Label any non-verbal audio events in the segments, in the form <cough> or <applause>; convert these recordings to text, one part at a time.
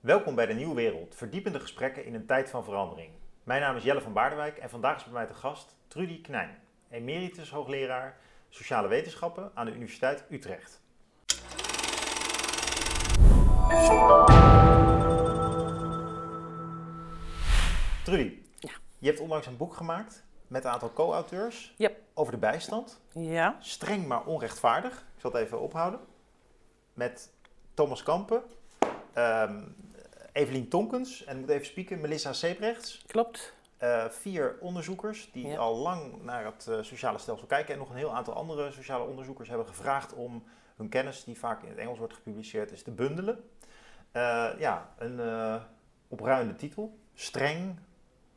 Welkom bij de Nieuwe Wereld, verdiepende gesprekken in een tijd van verandering. Mijn naam is Jelle van Baardewijk en vandaag is bij mij te gast Trudy Knijn, emeritus hoogleraar sociale wetenschappen aan de Universiteit Utrecht. Trudy, Ja. je hebt onlangs een boek gemaakt met een aantal co-auteurs Yep. over de bijstand. Ja, Streng maar onrechtvaardig. Ik zal het even ophouden. Met Thomas Kampen, ehm, Evelien Tonkens en ik moet even spieken, Melissa Sebrechts. klopt. Eh, vier onderzoekers die Ja. al lang naar het eh, sociale stelsel kijken en nog een heel aantal andere sociale onderzoekers hebben gevraagd om hun kennis, die vaak in het Engels wordt gepubliceerd, is te bundelen. Eh, ja, een opruimende titel. Streng,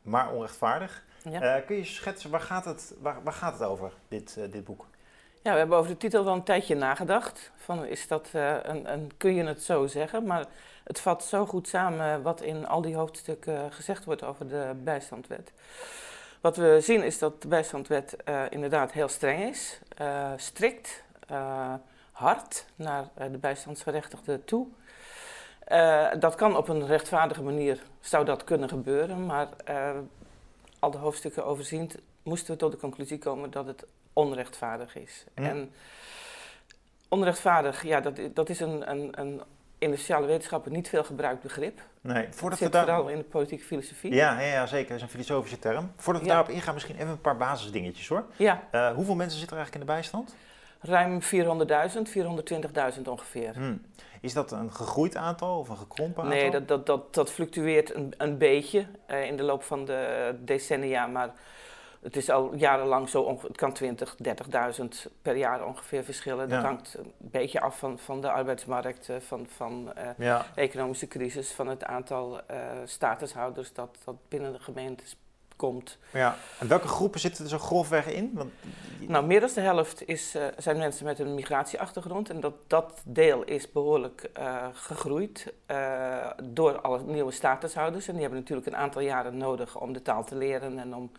maar onrechtvaardig. Ja. Kun je schetsen, waar gaat het, waar, waar gaat het over, dit, dit boek? Ja, we hebben over de titel wel een tijdje nagedacht. Van, is dat eh, een, een, kun je het zo zeggen? Maar het vat zo goed samen wat in al die hoofdstukken gezegd wordt over de bijstandwet. Wat we zien is dat de bijstandwet eh, inderdaad heel streng is, eh, strikt, hard naar de bijstandsgerechtigden toe. Dat kan op een rechtvaardige manier, zou dat kunnen gebeuren, maar al de hoofdstukken overziend moesten we tot de conclusie komen dat het onrechtvaardig is. Ja. En onrechtvaardig, ja, dat, dat is een, een, een in de sociale wetenschappen niet veel gebruikt begrip. Nee, Het voordat we daar... vooral in de politieke filosofie. Ja, ja, ja, zeker. Dat is een filosofische term. Voordat we Ja. daarop ingaan, misschien even een paar basisdingetjes hoor. Ja, Eh, hoeveel mensen zitten er eigenlijk in de bijstand? ruim 400.000, 420.000 ongeveer. Hmm. Is dat een gegroeid aantal of een gekrompen aantal? Nee, dat, dat, dat, dat fluctueert een, een beetje eh, in de loop van de decennia, maar het is al jarenlang zo, het kan 20, 30.000 per jaar ongeveer verschillen. Dat Ja. hangt een beetje af van, van de arbeidsmarkt, eh, van, van eh, Ja, de economische crisis, van het aantal eh, statushouders dat, dat binnen de gemeentes komt. ja. En welke groepen zitten er zo grofweg in? Want, Nou, meer dan de helft is, eh, zijn mensen met een migratieachtergrond. En dat, dat deel is behoorlijk eh, gegroeid eh, door alle nieuwe statushouders. En die hebben natuurlijk een aantal jaren nodig om de taal te leren en om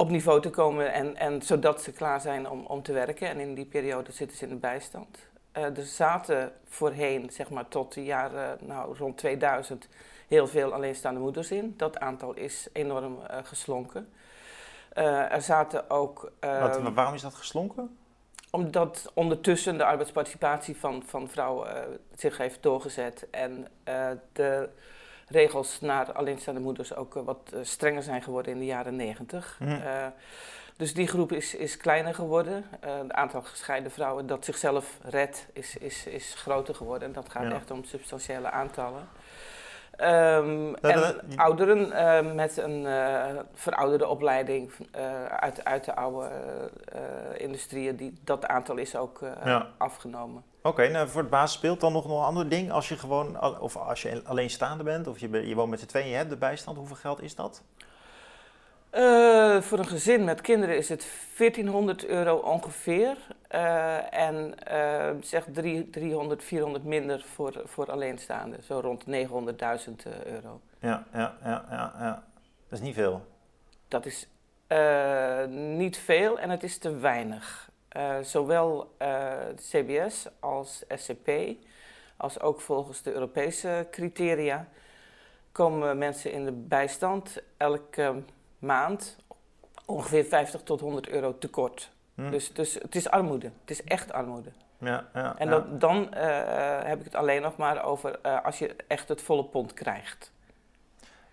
op niveau te komen. En, en zodat ze klaar zijn om, om te werken. En in die periode zitten ze in de bijstand. Eh, er zaten voorheen, zeg maar tot de jaren nou, rond 2000, heel veel alleenstaande moeders in. Dat aantal is enorm eh, geslonken. Eh, er zaten ook. wat, ehm, waarom is dat geslonken? omdat ondertussen de arbeidsparticipatie van, van vrouwen zich heeft doorgezet en de regels naar alleenstaande moeders ook eh, wat eh, strenger zijn geworden in de jaren negentig. Eh, dus die groep is, is kleiner geworden. Het aantal gescheiden vrouwen dat zichzelf redt is, is, is groter geworden. En dat gaat Ja. echt om substantiële aantallen. Ehm, dat- en dat- die- ouderen eh, met een eh, verouderde opleiding eh, uit, uit de oude eh, industrieën, die, dat aantal is ook Ja. afgenomen. Oké, nou voor het basis speelt dan nog een ander ding. Als je gewoon, of als je alleenstaande bent, of je, je woont met z'n tweeën, je hebt de bijstand, hoeveel geld is dat? Eh, voor een gezin met kinderen is het 1400 euro ongeveer. Eh, en eh, zeg drie- 300, 400 minder voor, voor alleenstaanden. Zo rond 900.000 eh, euro. Ja, ja, ja, ja, ja. Dat is niet veel. Dat is niet veel en het is te weinig. Zowel CBS als SCP, als ook volgens de Europese criteria, komen mensen in de bijstand elke maand ongeveer 50 tot 100 euro tekort. Hm. Dus, dus het is armoede. Het is echt armoede. ja, ja, En ja. dan eh, heb ik het alleen nog maar over eh, als je echt het volle pond krijgt.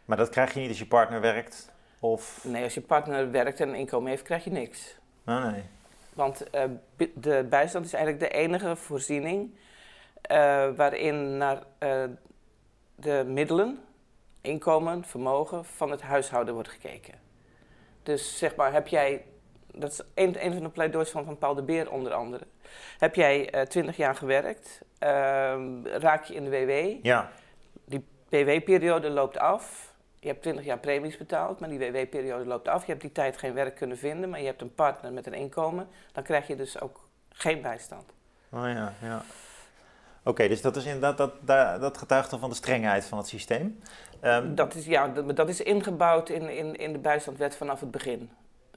Maar dat krijg je niet als je partner werkt, of... Nee, als je partner werkt en een inkomen heeft, krijg je niks. Nou, nee. Want eh, de bijstand is eigenlijk de enige voorziening waarin naar de middelen, inkomen, vermogen van het huishouden wordt gekeken. Dus zeg maar, heb jij, dat is een, een van de pleidoois van Van Paul de Beer onder andere. Heb jij eh, twintig jaar gewerkt, ehm, raak je in de WW, Ja, WW-periode loopt af. Je hebt 20 jaar premies betaald, maar die WW-periode loopt af. Je hebt die tijd geen werk kunnen vinden, maar je hebt een partner met een inkomen. Dan krijg je dus ook geen bijstand. oh ja, ja. Oké, dus dat is inderdaad, dat, dat, dat getuigt dan van de strengheid van het systeem. Ehm, Dat is, ja, dat, dat is ingebouwd in, in, in de bijstandwet vanaf het begin.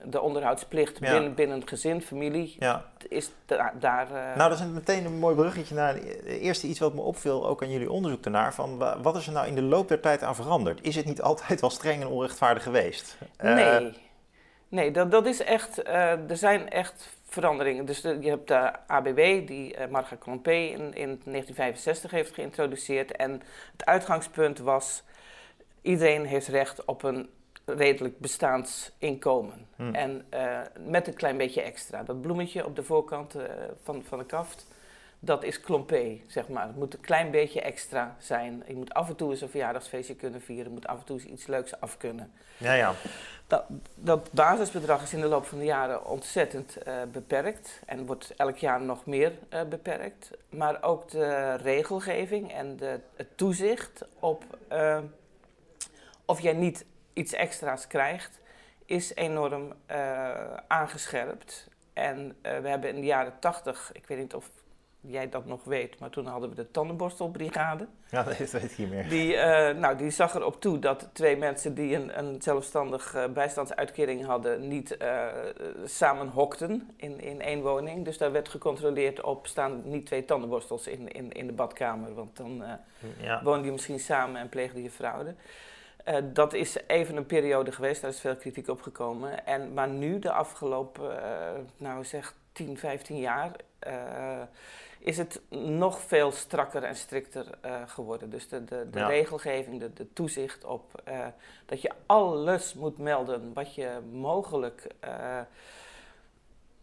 de onderhoudsplicht Ja. binnen, binnen een gezin, familie, Ja. is da- daar... eh, Nou, dat is meteen een mooi bruggetje naar het eerste iets wat me opviel, ook aan jullie onderzoek daarnaar. Van wa- wat is er nou in de loop der tijd aan veranderd? Is het niet altijd wel streng en onrechtvaardig geweest? Eh, Nee, nee dat, dat is echt, eh, er zijn echt veranderingen. Dus de- je hebt de ABW, die eh Marga Klompé in, in 1965 heeft geïntroduceerd. En het uitgangspunt was, iedereen heeft recht op een redelijk bestaansinkomen. Hm. En eh, met een klein beetje extra. Dat bloemetje op de voorkant eh, van, van de kaft, dat is klompé, zeg maar. Het moet een klein beetje extra zijn. Je moet af en toe eens een verjaardagsfeestje kunnen vieren. Je moet af en toe eens iets leuks af kunnen. Ja, ja. Dat, dat basisbedrag is in de loop van de jaren ontzettend eh, beperkt en wordt elk jaar nog meer eh, beperkt. Maar ook de regelgeving en de, het toezicht op eh, of jij niet iets extra's krijgt, is enorm aangescherpt. En we hebben in de jaren tachtig, ik weet niet of jij dat nog weet, maar toen hadden we de tandenborstelbrigade. ja, dat weet ik niet meer. Die, eh, nou, die zag erop toe dat twee mensen die een, een zelfstandig eh, bijstandsuitkering hadden, niet eh, samen hokten in, in één woning. Dus daar werd gecontroleerd op, staan niet twee tandenborstels in, in, in de badkamer, want dan Ja. woonde je misschien samen en pleegde je fraude. Dat is even een periode geweest, daar is veel kritiek op gekomen. En, maar nu, de afgelopen, nou zeg 10, 15 jaar, is het nog veel strakker en strikter eh, geworden. Dus de, de, de Ja. regelgeving, de, de toezicht op eh, dat je alles moet melden wat je mogelijk eh,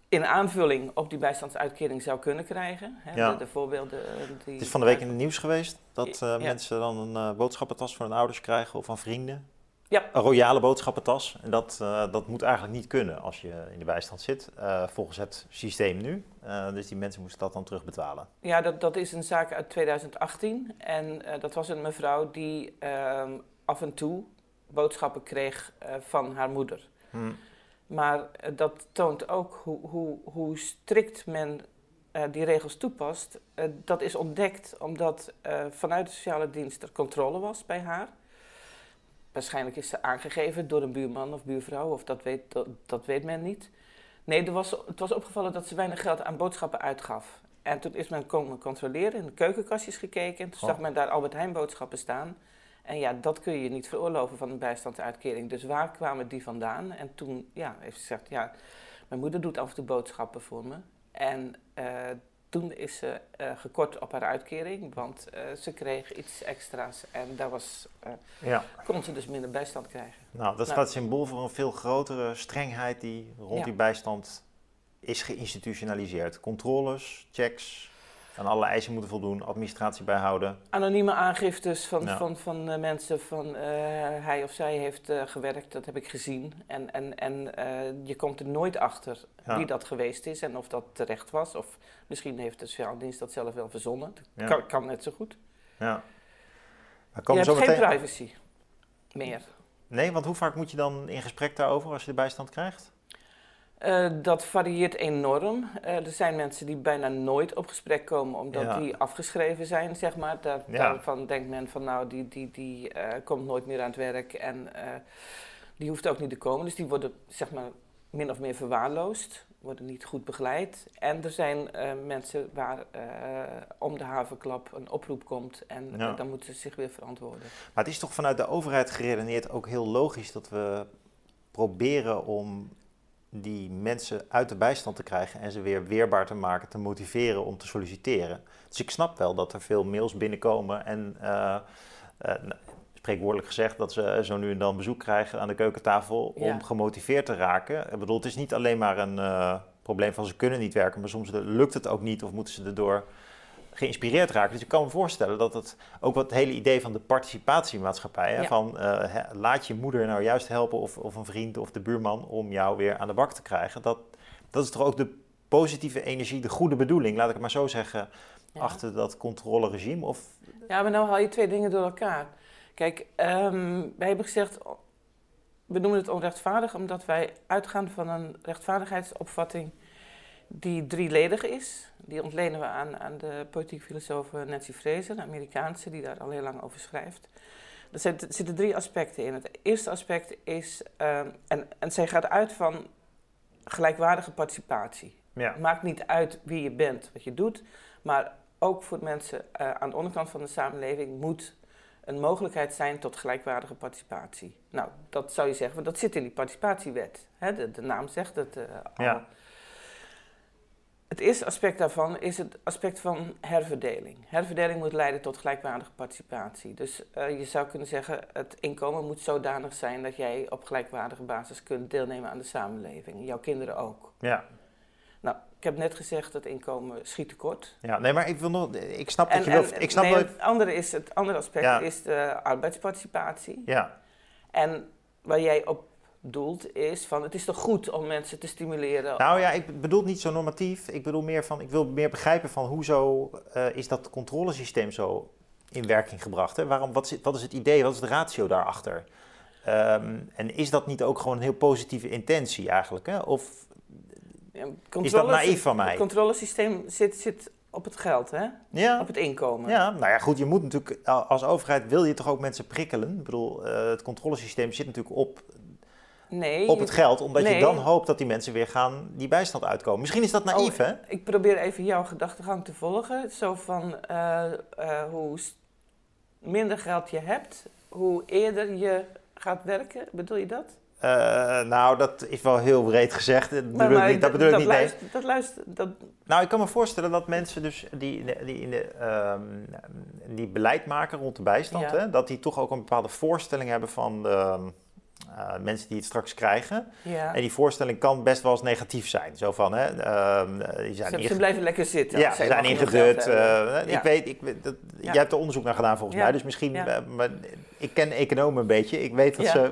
in aanvulling op die bijstandsuitkering zou kunnen krijgen. Hè, Ja. de, de voorbeelden die... Het is van de week in het nieuws geweest dat Ja. mensen dan een boodschappentas van hun ouders krijgen of van vrienden. Ja. Een royale boodschappentas. En dat, eh, dat moet eigenlijk niet kunnen als je in de bijstand zit, eh, volgens het systeem nu. Eh, dus die mensen moesten dat dan terugbetalen. Ja, dat, dat is een zaak uit 2018. En dat was een mevrouw die ehm, af en toe boodschappen kreeg van haar moeder. Hm. Maar dat toont ook hoe, hoe, hoe strikt men die regels toepast. Dat is ontdekt omdat vanuit de sociale dienst er controle was bij haar. Waarschijnlijk is ze aangegeven door een buurman of buurvrouw, of dat weet, dat, dat weet men niet. Nee, er was, het was opgevallen dat ze weinig geld aan boodschappen uitgaf. En toen is men komen controleren, in de keukenkastjes gekeken. En toen Oh. zag men daar Albert Heijn boodschappen staan. En ja, dat kun je niet veroorloven van een bijstandsuitkering. Dus waar kwamen die vandaan? En toen ja, heeft ze gezegd, ja, mijn moeder doet af en toe boodschappen voor me. En eh, toen is ze eh, gekort op haar uitkering, want eh, ze kreeg iets extra's. En daar was, eh, Ja. kon ze dus minder bijstand krijgen. Nou, dat Nou. staat symbool voor een veel grotere strengheid die rond Ja. die bijstand is geïnstitutionaliseerd. Controles, checks, aan alle eisen moeten voldoen, administratie bijhouden. Anonieme aangiftes van, Ja. van, van eh, mensen van eh, hij of zij heeft eh, gewerkt, dat heb ik gezien. En, en, en je komt er nooit achter Ja. wie dat geweest is en of dat terecht was. Of misschien heeft de sociale dienst dat zelf wel verzonnen. Dat kan, kan net zo goed. Ja. We Je hebt zo geen meteen... privacy meer. Nee, want hoe vaak moet je dan in gesprek daarover als je de bijstand krijgt? Eh, dat varieert enorm. Eh, er zijn mensen die bijna nooit op gesprek komen omdat Ja. die afgeschreven zijn, zeg maar. Daar, Ja. Daarvan denkt men van nou, die, die, die eh, komt nooit meer aan het werk en die hoeft ook niet te komen. Dus die worden zeg maar min of meer verwaarloosd, worden niet goed begeleid. En er zijn mensen waar om de havenklap een oproep komt en Ja. dan moeten ze zich weer verantwoorden. Maar het is toch vanuit de overheid geredeneerd ook heel logisch dat we proberen om die mensen uit de bijstand te krijgen en ze weer weerbaar te maken, te motiveren om te solliciteren. Dus ik snap wel dat er veel mails binnenkomen en eh, eh, nou, spreekwoordelijk gezegd dat ze zo nu en dan bezoek krijgen aan de keukentafel Ja. om gemotiveerd te raken. Ik bedoel, het is niet alleen maar een eh, probleem van ze kunnen niet werken, maar soms lukt het ook niet of moeten ze erdoor geïnspireerd raken. Dus ik kan me voorstellen dat het ook wat het hele idee van de participatiemaatschappij, hè, Ja. van eh, laat je moeder nou juist helpen of, of een vriend of de buurman om jou weer aan de bak te krijgen. Dat, dat is toch ook de positieve energie, de goede bedoeling, laat ik het maar zo zeggen, Ja. achter dat controleregime? Of, Ja, maar nou haal je twee dingen door elkaar. Kijk, ehm, wij hebben gezegd, we noemen het onrechtvaardig omdat wij uitgaan van een rechtvaardigheidsopvatting die drieledig is. Die ontlenen we aan, aan de politiek filosoof Nancy Fraser, een Amerikaanse, die daar al heel lang over schrijft. Er zitten, er zitten drie aspecten in. Het eerste aspect is, ehm, en, en zij gaat uit van gelijkwaardige participatie. Ja. Het maakt niet uit wie je bent, wat je doet, maar ook voor mensen eh, aan de onderkant van de samenleving moet een mogelijkheid zijn tot gelijkwaardige participatie. Nou, dat zou je zeggen, want dat zit in die participatiewet. Hè? De, de naam zegt het eh, al. Ja. Het eerste aspect daarvan is het aspect van herverdeling. Herverdeling moet leiden tot gelijkwaardige participatie. Dus eh, je zou kunnen zeggen, het inkomen moet zodanig zijn dat jij op gelijkwaardige basis kunt deelnemen aan de samenleving. Jouw kinderen ook. Ja. Nou, ik heb net gezegd, het inkomen schiet tekort. ja, nee, maar ik wil nog, ik snap dat je en, wil, ik snap nee, het andere, is, het andere aspect Ja. is de arbeidsparticipatie. ja, En waar jij op doelt is van, het is toch goed om mensen te stimuleren. nou ja, ik bedoel niet zo normatief, ik bedoel meer van, ik wil meer begrijpen van hoezo eh, is dat controlesysteem zo in werking gebracht, hè? Waarom, wat, is, wat is het idee, wat is de ratio daarachter? Ehm, en is dat niet ook gewoon een heel positieve intentie eigenlijk, hè? Of Ja, is dat naïef van mij? Het controlesysteem zit, zit op het geld, hè? Ja, op het inkomen. Ja, nou ja, goed, je moet natuurlijk, als overheid wil je toch ook mensen prikkelen. Ik bedoel, eh, het controlesysteem zit natuurlijk op, Nee, op het geld, omdat nee. je dan hoopt dat die mensen weer gaan die bijstand uitkomen. Misschien is dat naïef, Oh, hè? ik probeer even jouw gedachtegang te volgen. Zo van eh, eh, hoe minder geld je hebt, hoe eerder je gaat werken. Bedoel je dat? Eh, nou, dat is wel heel breed gezegd. Dat bedoel ik niet, dat bedoel ik dat niet. nee. luister, dat luister, dat, Nou, ik kan me voorstellen dat mensen dus die, die, in de, ehm, die beleid maken rond de bijstand, Ja. hè, dat die toch ook een bepaalde voorstelling hebben van de eh, mensen die het straks krijgen. ja. En die voorstelling kan best wel eens negatief zijn. Zo van, hè, ehm, die zijn Ze, ze blijven lekker zitten. Ja, ze zijn ingedut. eh, Ja. Ik weet, ik, dat, Ja. jij hebt er onderzoek naar gedaan volgens mij, dus misschien, eh, maar ik ken economen een beetje. Ik weet dat ze,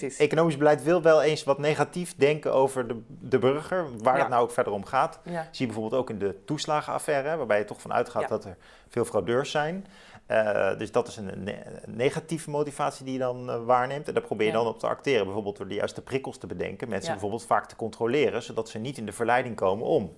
eh, economisch beleid wil wel eens wat negatief denken over de, de burger, waar het nou ook verder om gaat. Zie je bijvoorbeeld ook in de toeslagenaffaire, waarbij je toch van uitgaat dat er veel fraudeurs zijn. Eh, dus dat is een, ne- een negatieve motivatie die je dan eh, waarneemt. En daar probeer je Ja. dan op te acteren. Bijvoorbeeld door de juiste prikkels te bedenken. Mensen Ja. bijvoorbeeld vaak te controleren, zodat ze niet in de verleiding komen om.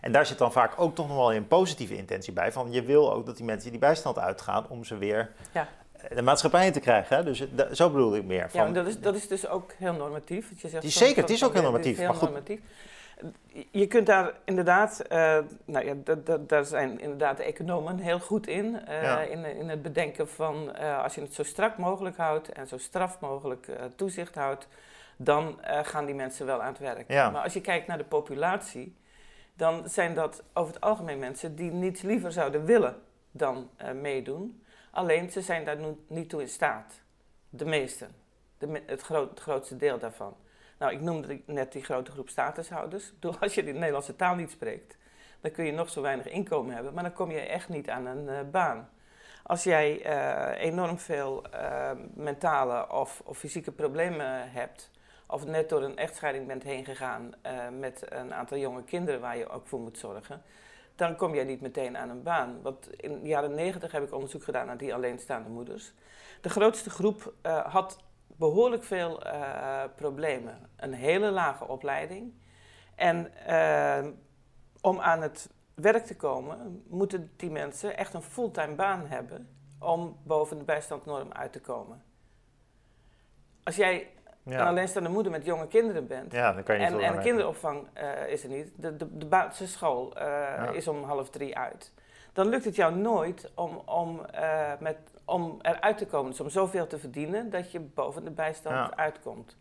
En daar zit dan vaak ook toch nog wel een positieve intentie bij. Van je wil ook dat die mensen die bijstand uitgaan om ze weer Ja. eh, de maatschappij in te krijgen. Hè? Dus zo bedoel ik meer. Ja, Van, maar dat is, dat is dus ook heel normatief. Je zegt van- zeker, het is ook heel ja, het is normatief, maar goed. normatief. Je kunt daar inderdaad, eh, nou ja, da- da- daar zijn inderdaad de economen heel goed in. eh, Ja. in, in het bedenken van eh, als je het zo strak mogelijk houdt en zo straf mogelijk toezicht houdt, dan gaan die mensen wel aan het werk. Ja. Maar als je kijkt naar de populatie, dan zijn dat over het algemeen mensen die niets liever zouden willen dan meedoen. Alleen ze zijn daar nu niet toe in staat. De meesten. De, me- het, groot, het grootste deel daarvan. Nou, ik noemde net die grote groep statushouders. Ik bedoel, <laughs> als je de Nederlandse taal niet spreekt, dan kun je nog zo weinig inkomen hebben, maar dan kom je echt niet aan een eh, baan. Als jij eh, enorm veel eh, mentale of, of fysieke problemen hebt, of net door een echtscheiding bent heen gegaan met een aantal jonge kinderen waar je ook voor moet zorgen, dan kom jij niet meteen aan een baan. Want in de jaren negentig heb ik onderzoek gedaan naar die alleenstaande moeders. De grootste groep had behoorlijk veel eh, problemen. Een hele lage opleiding. En eh, om aan het werk te komen, moeten die mensen echt een fulltime baan hebben om boven de bijstandnorm uit te komen. Als jij een alleenstaande moeder met jonge kinderen bent, ja, dan kan je niet en, de kinderopvang eh, is er niet. De, de, de basisschool eh, is om half drie uit. Dan lukt het jou nooit om, om, met, om eruit te komen. Dus om zoveel te verdienen dat je boven de bijstand Ja. uitkomt.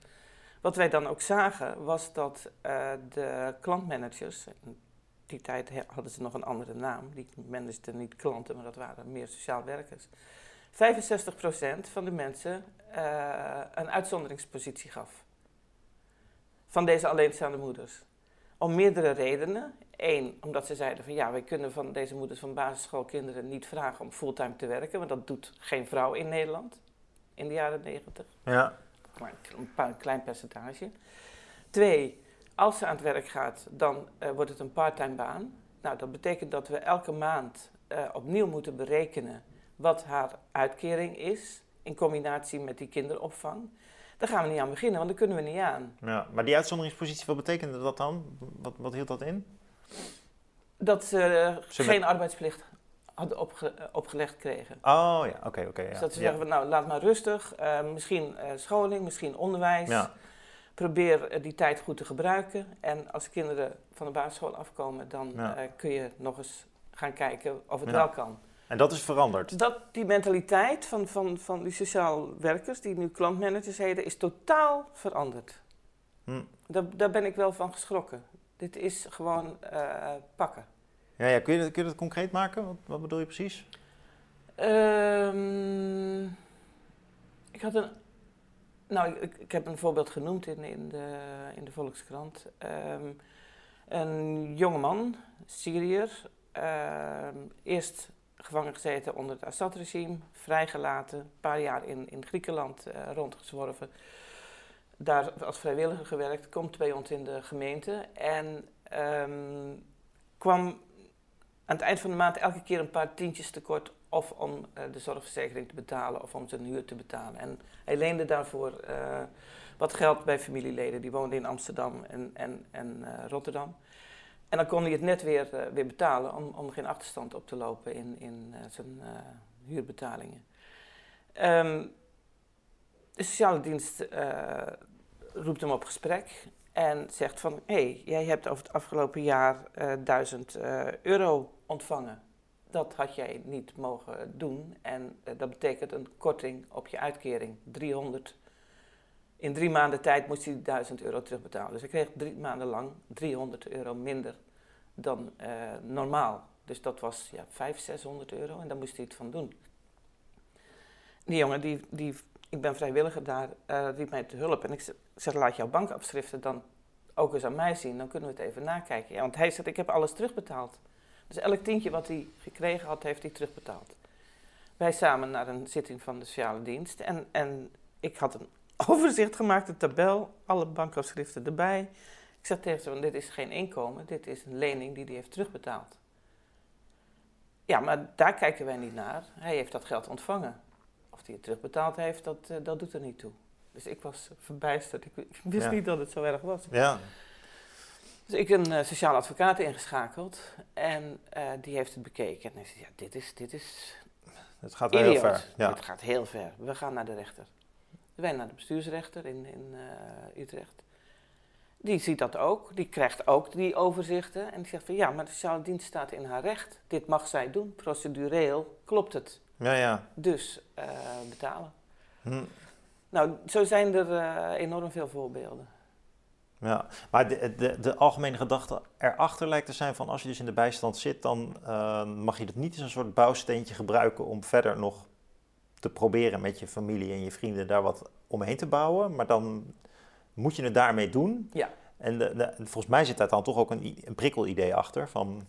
Wat wij dan ook zagen was dat eh, de klantmanagers... in die tijd hadden ze nog een andere naam. Die manageden niet klanten, maar dat waren meer sociaal werkers. 65% van de mensen eh, een uitzonderingspositie gaf van deze alleenstaande moeders. Om meerdere redenen. Eén, omdat ze zeiden van ja, wij kunnen van deze moeders van basisschoolkinderen niet vragen om fulltime te werken, want dat doet geen vrouw in Nederland in de jaren negentig. Ja. Maar een, paar, een klein percentage. Twee, als ze aan het werk gaat, dan eh, wordt het een parttime baan. Nou, dat betekent dat we elke maand eh, opnieuw moeten berekenen wat haar uitkering is in combinatie met die kinderopvang. Daar gaan we niet aan beginnen, want daar kunnen we niet aan. Ja, maar die uitzonderingspositie, wat betekende dat dan? Wat, wat hield dat in? Dat ze geen arbeidsplicht hadden opge- opgelegd kregen. Oh ja, oké, oké. ja. Dus dat ze ja. zeggen, van, nou laat maar rustig, eh, misschien eh, scholing, misschien onderwijs. Ja. probeer eh, die tijd goed te gebruiken. En als kinderen van de basisschool afkomen, dan kun je nog eens gaan kijken of het wel kan. En dat is veranderd. Dat die mentaliteit van, van, van die sociaal werkers, die nu klantmanagers heten, is totaal veranderd. Hm. Daar, daar ben ik wel van geschrokken. Dit is gewoon eh, pakken. Ja, ja. Kun, je, dat- kun je dat concreet maken? Wat, wat bedoel je precies? Ehm, ik had een. Nou, ik, ik heb een voorbeeld genoemd in, in, de, in de Volkskrant. Ehm, een jongeman, Syriër, ehm, eerst gevangen gezeten onder het Assad-regime, vrijgelaten, een paar jaar in, in Griekenland eh, rondgezworven. Daar als vrijwilliger gewerkt, komt bij ons in de gemeente en ehm, kwam aan het eind van de maand elke keer een paar tientjes tekort of om eh, de zorgverzekering te betalen of om zijn huur te betalen. En hij leende daarvoor eh, wat geld bij familieleden. Die woonden in Amsterdam en, en, en eh, Rotterdam. En dan kon hij het net weer, weer betalen om, om geen achterstand op te lopen in, in zijn huurbetalingen. Ehm, de sociale dienst roept hem op gesprek en zegt van... hé, hey, jij hebt over het afgelopen jaar eh 1000 eh, euro ontvangen. Dat had jij niet mogen doen en eh, dat betekent een korting op je uitkering, 300. In drie maanden tijd moest hij 1000 euro terugbetalen. Dus hij kreeg drie maanden lang 300 euro minder dan normaal. Dus dat was ja, 500, 600 euro en daar moest hij het van doen. Die jongen, die, die, ik ben vrijwilliger daar, eh, riep mij te hulp. En ik ze- zeg, laat jouw bankafschriften dan ook eens aan mij zien. Dan kunnen we het even nakijken. Ja, want hij zegt, ik heb alles terugbetaald. Dus elk tientje wat hij gekregen had, heeft hij terugbetaald. Wij samen naar een zitting van de sociale dienst. En, en ik had een <laughs> overzicht gemaakt, een tabel, alle bankafschriften erbij. Ik zeg tegen ze, dit is geen inkomen, dit is een lening die hij heeft terugbetaald. Ja, maar daar kijken wij niet naar. Hij heeft dat geld ontvangen. Of hij het terugbetaald heeft, dat, eh, dat doet er niet toe. Dus ik was verbijsterd. Ik, ik wist Ja. niet dat het zo erg was. Ja. Dus ik een eh, sociaal advocaat ingeschakeld en eh, die heeft het bekeken. En hij zei, ja, dit is, dit is Het gaat wel heel ver. Ja. Dit gaat heel ver. We gaan naar de rechter. Wij naar de bestuursrechter in, in Utrecht. Die ziet dat ook. Die krijgt ook die overzichten. En die zegt van, ja, maar de sociale dienst staat in haar recht. Dit mag zij doen. Procedureel klopt het. Ja, ja. Dus eh, betalen. Hm. Nou, zo zijn er eh, enorm veel voorbeelden. Ja, maar de, de, de algemene gedachte erachter lijkt te zijn van als je dus in de bijstand zit, dan eh, mag je dat niet als een soort bouwsteentje gebruiken om verder nog te proberen met je familie en je vrienden daar wat omheen te bouwen. Maar dan moet je het daarmee doen. Ja. En de, de- volgens mij zit daar dan toch ook een, een prikkelidee achter van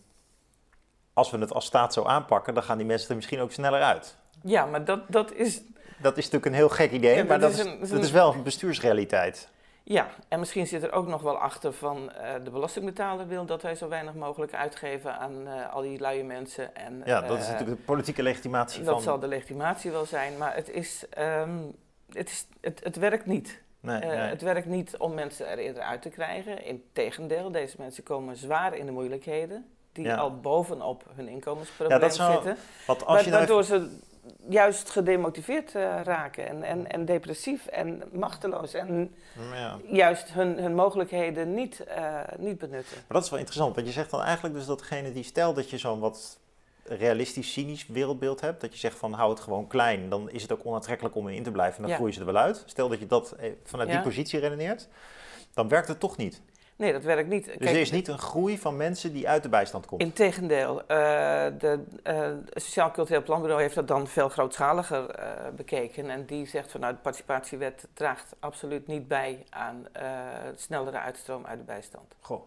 als we het als staat zo aanpakken, dan gaan die mensen er misschien ook sneller uit. Ja, maar dat, dat is Dat is natuurlijk een heel gek idee, Ja, maar dat dat, is een- dat een- is wel een bestuursrealiteit. Ja, en misschien zit er ook nog wel achter van eh, de belastingbetaler wil dat wij zo weinig mogelijk uitgeven aan eh, al die luie mensen. En, Ja, dat is eh, natuurlijk de politieke legitimatie Dat van... zal de legitimatie wel zijn, maar het, is, ehm, het, is, het, het werkt niet. Nee, nee. Het werkt niet om mensen er eerder uit te krijgen. Integendeel, deze mensen komen zwaar in de moeilijkheden. Die Ja. al bovenop hun inkomensprobleem Ja, dat zou- zitten. Want als je Wa- nou waardoor ze juist gedemotiveerd eh, raken en, en, en depressief en machteloos. En even- ja. juist hun, hun mogelijkheden niet, eh, niet benutten. Maar dat is wel interessant, want je zegt dan eigenlijk dus dat degene die stel dat je zo'n wat realistisch, cynisch wereldbeeld hebt, dat je zegt van hou het gewoon klein, dan is het ook onaantrekkelijk om erin te blijven en dan Ja. groeien ze er wel uit. Stel dat je dat eh, vanuit die positie redeneert, dan werkt het toch niet. Nee, dat werkt niet. Dus er is niet een groei van mensen die uit de bijstand komt. Integendeel, eh de eh, het Sociaal Cultureel Planbureau heeft dat dan veel grootschaliger eh, bekeken. En die zegt van nou, de participatiewet draagt absoluut niet bij aan snellere uitstroom uit de bijstand. Goh.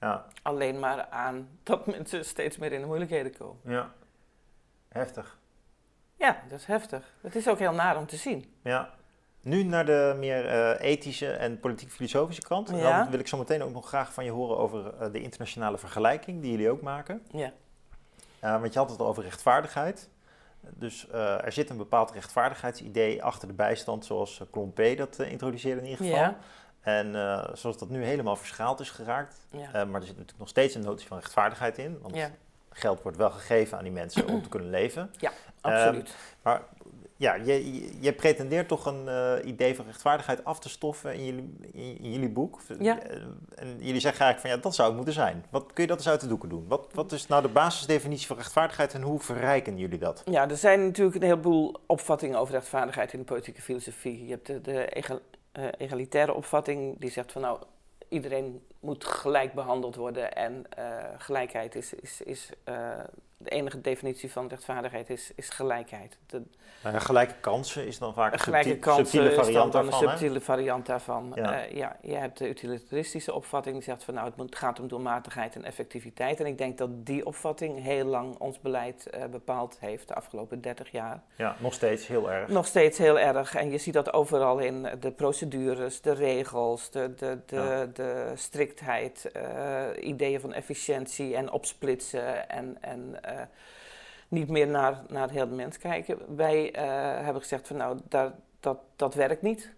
Ja, Alleen maar aan dat <laughs> mensen steeds meer in de moeilijkheden komen. ja. Heftig. Ja, dat is heftig. Het is ook heel naar om te zien. Ja. Nu naar de meer eh, ethische en politiek-filosofische kant. Ja. Dan wil ik zo meteen ook nog graag van je horen over eh, de internationale vergelijking die jullie ook maken. Ja. Uh, want je had het al over rechtvaardigheid. Dus er zit een bepaald rechtvaardigheidsidee achter de bijstand, zoals Klompé dat introduceerde in ieder geval. Ja. En zoals dat nu helemaal verschaald is geraakt. Ja. Maar er zit natuurlijk nog steeds een notie van rechtvaardigheid in. Want geld wordt wel gegeven aan die mensen om te kunnen leven. Ja, absoluut. maar ja, je, je, je pretendeert toch een eh, idee van rechtvaardigheid af te stoffen in jullie, in, in jullie boek. Ja. Eh, En jullie zeggen eigenlijk van ja, dat zou het moeten zijn. Wat kun je dat eens uit de doeken doen? Wat, wat is nou de basisdefinitie van rechtvaardigheid en hoe verrijken jullie dat? Ja, er zijn natuurlijk een heleboel opvattingen over rechtvaardigheid in de politieke filosofie. Je hebt de, de egal- eh, egalitaire opvatting die zegt van nou, iedereen moet gelijk behandeld worden en gelijkheid is, is, is de enige definitie van rechtvaardigheid is, is gelijkheid. De, Nou gelijke kansen is dan vaak een gelijke subtiele is dan, variant dan een daarvan. hè? subtiele variant daarvan. Ja. Ja. ja, je hebt de utilitaristische opvatting die zegt van nou het gaat om doelmatigheid en effectiviteit. En ik denk dat die opvatting heel lang ons beleid eh, bepaald heeft de afgelopen 30 jaar. Ja, nog steeds heel erg. Nog steeds heel erg. En je ziet dat overal in de procedures, de regels, de, de, de, Ja. de striktheid, eh, ideeën van efficiëntie en opsplitsen en, en eh, niet meer naar, naar heel de mens kijken. Wij eh, hebben gezegd van nou, dat, dat werkt niet.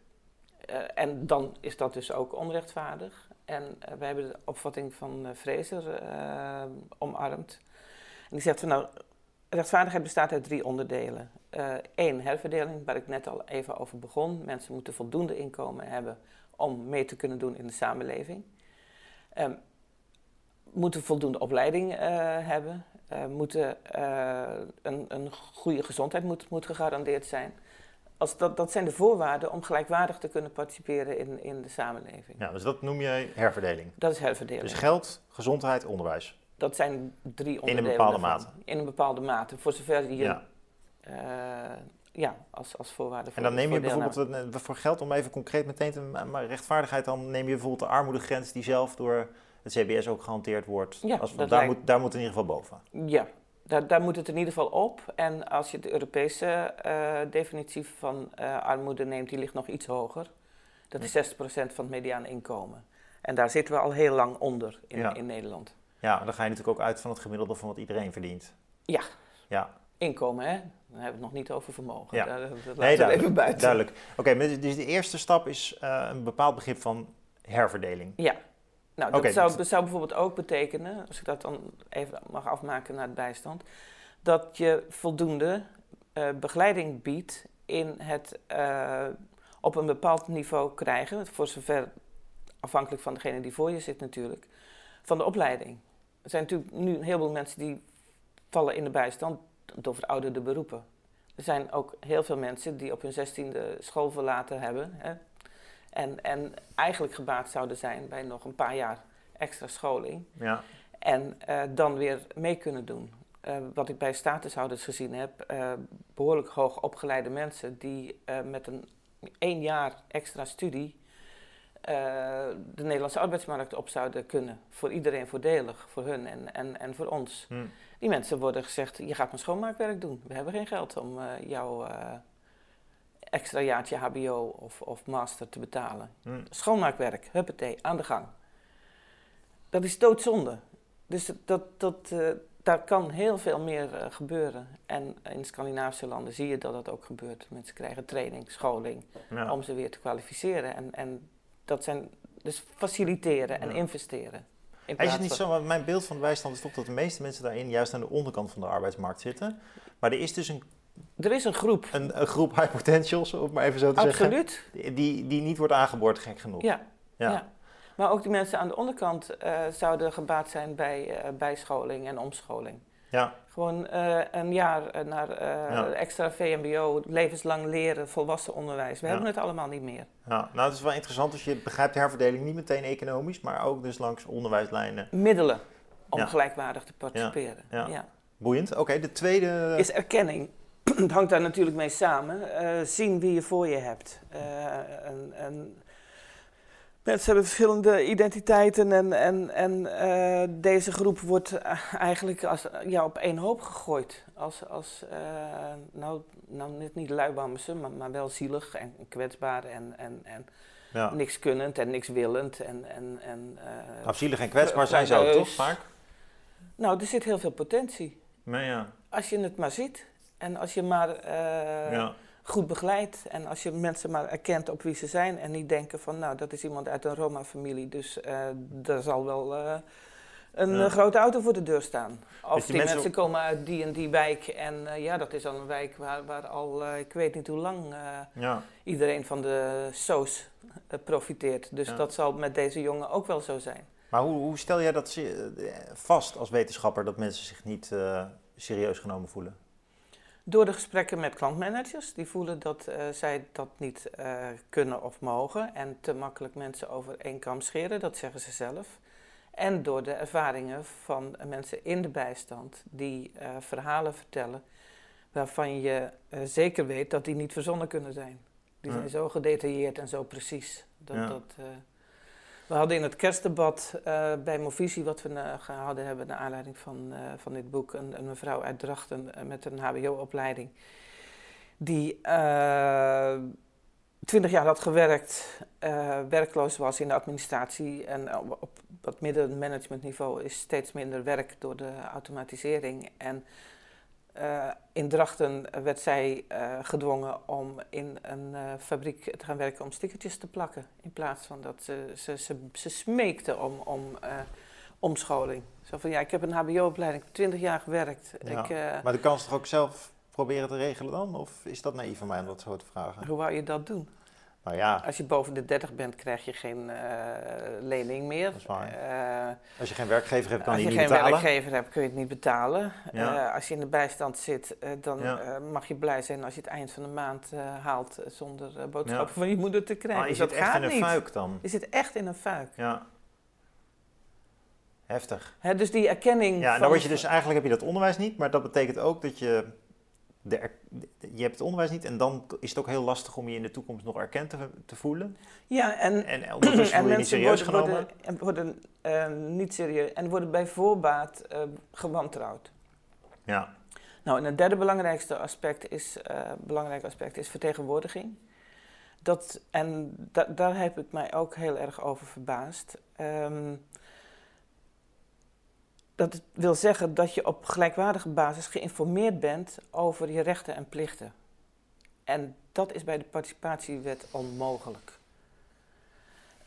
Eh, en dan is dat dus ook onrechtvaardig. En eh, wij hebben de opvatting van eh, Fraser eh, omarmd. En die zegt van nou, rechtvaardigheid bestaat uit drie onderdelen. Eén, herverdeling, waar ik net al even over begon. Mensen moeten voldoende inkomen hebben om mee te kunnen doen in de samenleving. Ehm, moeten voldoende opleiding eh, hebben. Eh, moeten, eh, een, een goede gezondheid moet, moet gegarandeerd zijn. Als dat, dat zijn de voorwaarden om gelijkwaardig te kunnen participeren in, in de samenleving. Ja, dus dat noem je herverdeling. Dat is herverdeling. Dus geld, gezondheid, onderwijs. dat zijn drie onderdelen. bepaalde daarvan. mate. In een bepaalde mate. Voor zover je Ja. eh, ja, als, als voorwaarde voor En dan neem je bijvoorbeeld een- voor geld, om even concreet meteen te maar rechtvaardigheid, dan neem je bijvoorbeeld de armoedegrens die zelf door het CBS ook gehanteerd wordt. Ja, Als, dat daar, lijkt- moet, daar moet in ieder geval boven. Ja, daar, daar moet het in ieder geval op. En als je de Europese eh, definitie van eh, armoede neemt, die ligt nog iets hoger. Dat is 60% van het mediaan inkomen. En daar zitten we al heel lang onder in, Ja. in Nederland. Ja, dan ga je natuurlijk ook uit van het gemiddelde van wat iedereen verdient. Ja. Ja, Inkomen, hè? Dan hebben we het nog niet over vermogen. Ja. Daar, dat laten we even buiten. duidelijk. Oké, maar dus de eerste stap is eh, een bepaald begrip van herverdeling. Ja. Nou, dat, zou, dat- dat zou bijvoorbeeld ook betekenen, als ik dat dan even mag afmaken naar het bijstand, dat je voldoende eh, begeleiding biedt in het eh, op een bepaald niveau krijgen, voor zover afhankelijk van degene die voor je zit natuurlijk, van de opleiding. Er zijn natuurlijk nu een heleboel mensen die vallen in de bijstand door verouderde beroepen. Er zijn ook heel veel mensen die op hun zestiende school verlaten hebben. Hè, en, en eigenlijk gebaat zouden zijn bij nog een paar jaar extra scholing. Ja, En eh, dan weer mee kunnen doen. Eh, wat ik bij statushouders gezien heb, eh, behoorlijk hoog opgeleide mensen die met een één jaar extra studie de Nederlandse arbeidsmarkt op zouden kunnen. Voor iedereen voordelig, voor hun en, en, en voor ons. hm. Die mensen worden gezegd, je gaat maar schoonmaakwerk doen. We hebben geen geld om jouw eh, extra jaartje hbo of, of master te betalen. hm. Schoonmaakwerk, huppatee, aan de gang. Dat is doodzonde. Dus dat, dat, eh, daar kan heel veel meer eh, gebeuren. En in Scandinavische landen zie je dat dat ook gebeurt. Mensen krijgen training, scholing, Ja. om ze weer te kwalificeren. En, en dat zijn dus faciliteren en Ja. investeren. In Is het niet zo, want mijn beeld van de bijstand is toch dat de meeste mensen daarin juist aan de onderkant van de arbeidsmarkt zitten. Maar er is dus een, Er is een groep, een, een groep high potentials, om het maar even zo te zeggen, absoluut. die, die niet wordt aangeboord, gek genoeg. Ja, Ja. ja. Maar ook die mensen aan de onderkant eh, zouden gebaat zijn bij eh, bijscholing en omscholing. Ja. Gewoon eh, een jaar naar Ja. extra VMBO, levenslang leren, volwassen onderwijs. We Ja. hebben het allemaal niet meer. Ja, nou, het is wel interessant als je begrijpt de herverdeling niet meteen economisch, maar ook dus langs onderwijslijnen. Middelen om gelijkwaardig te participeren. Ja. Ja. Boeiend. Oké, de tweede. Is erkenning. Het hangt daar natuurlijk mee samen. Eh, zien wie je voor je hebt. Eh, en, en mensen hebben verschillende identiteiten en, en, en eh, deze groep wordt eigenlijk als, ja, op één hoop gegooid. Als, als nou, nou net niet luibammers, maar, maar wel zielig en kwetsbaar en, en, en ja. niks kunnend en niks willend. En, en, en, Nou, zielig en kwetsbaar zijn ze ook, toch? Vaak? nou, er zit heel veel potentie. Nee, ja. Als je het maar ziet en als je maar eh, ja. goed begeleidt en als je mensen maar erkent op wie ze zijn en niet denken van nou dat is iemand uit een Roma-familie, dus eh er zal wel eh, een Ja. grote auto voor de deur staan. Of Dus die die, mensen komen uit die en die wijk en ja, dat is dan een wijk waar, waar al, ik weet niet hoe lang, Ja. iedereen van de SOS profiteert. Dus dat zal met deze jongen ook wel zo zijn. Maar hoe, hoe stel jij dat vast als wetenschapper dat mensen zich niet serieus genomen voelen? Door de gesprekken met klantmanagers, die voelen dat eh, zij dat niet eh, kunnen of mogen en te makkelijk mensen over één kam scheren, dat zeggen ze zelf. En door de ervaringen van mensen in de bijstand die eh, verhalen vertellen waarvan je zeker weet dat die niet verzonnen kunnen zijn. Die Ja. zijn zo gedetailleerd en zo precies. Dat, Ja. dat, we hadden in het kerstdebat eh, bij Movisie, wat we eh, gehouden hebben naar aanleiding van, eh, van dit boek, een, een mevrouw uit Drachten met een HBO-opleiding, die twintig jaar had gewerkt, werkloos was in de administratie en op, op wat middenmanagementniveau is steeds minder werk door de automatisering. En eh, in Drachten werd zij eh, gedwongen om in een eh, fabriek te gaan werken om stickertjes te plakken. In plaats van dat ze, ze, ze, ze smeekte om, om omscholing. Zo van ja, ik heb een HBO-opleiding, 20 jaar gewerkt. Ja. Ik, Maar de kan ze toch ook zelf proberen te regelen dan? Of is dat naïef van mij om dat zo te vragen? hoe wou je dat doen? Nou ja, Als je boven de 30 bent, krijg je geen eh, lening meer. Dat is waar. Eh, als je geen werkgever hebt, kan als je je niet geen betalen. werkgever hebt, kun je het niet betalen. Ja. Eh, als je in de bijstand zit, dan Ja. mag je blij zijn als je het eind van de maand haalt zonder boodschappen van je moeder te krijgen. Maar je Dus dat zit echt in een niet. fuik dan. Je zit echt in een fuik. Ja. Heftig. Hè, dus die erkenning Ja, en dan word je dus eigenlijk heb je dat onderwijs niet, maar dat betekent ook dat je de, je hebt het onderwijs niet en dan is het ook heel lastig om je in de toekomst nog erkend te, te voelen. Ja, en, En ondertussen <clears throat> en je niet serieus worden, genomen. worden, en worden eh, niet serieus en worden bij voorbaat eh, gewantrouwd. Ja, Nou, en het derde belangrijkste aspect is, eh, belangrijk aspect is vertegenwoordiging. Dat, en da- daar heb ik mij ook heel erg over verbaasd. Ehm, dat wil zeggen dat je op gelijkwaardige basis geïnformeerd bent over je rechten en plichten. En dat is bij de participatiewet onmogelijk.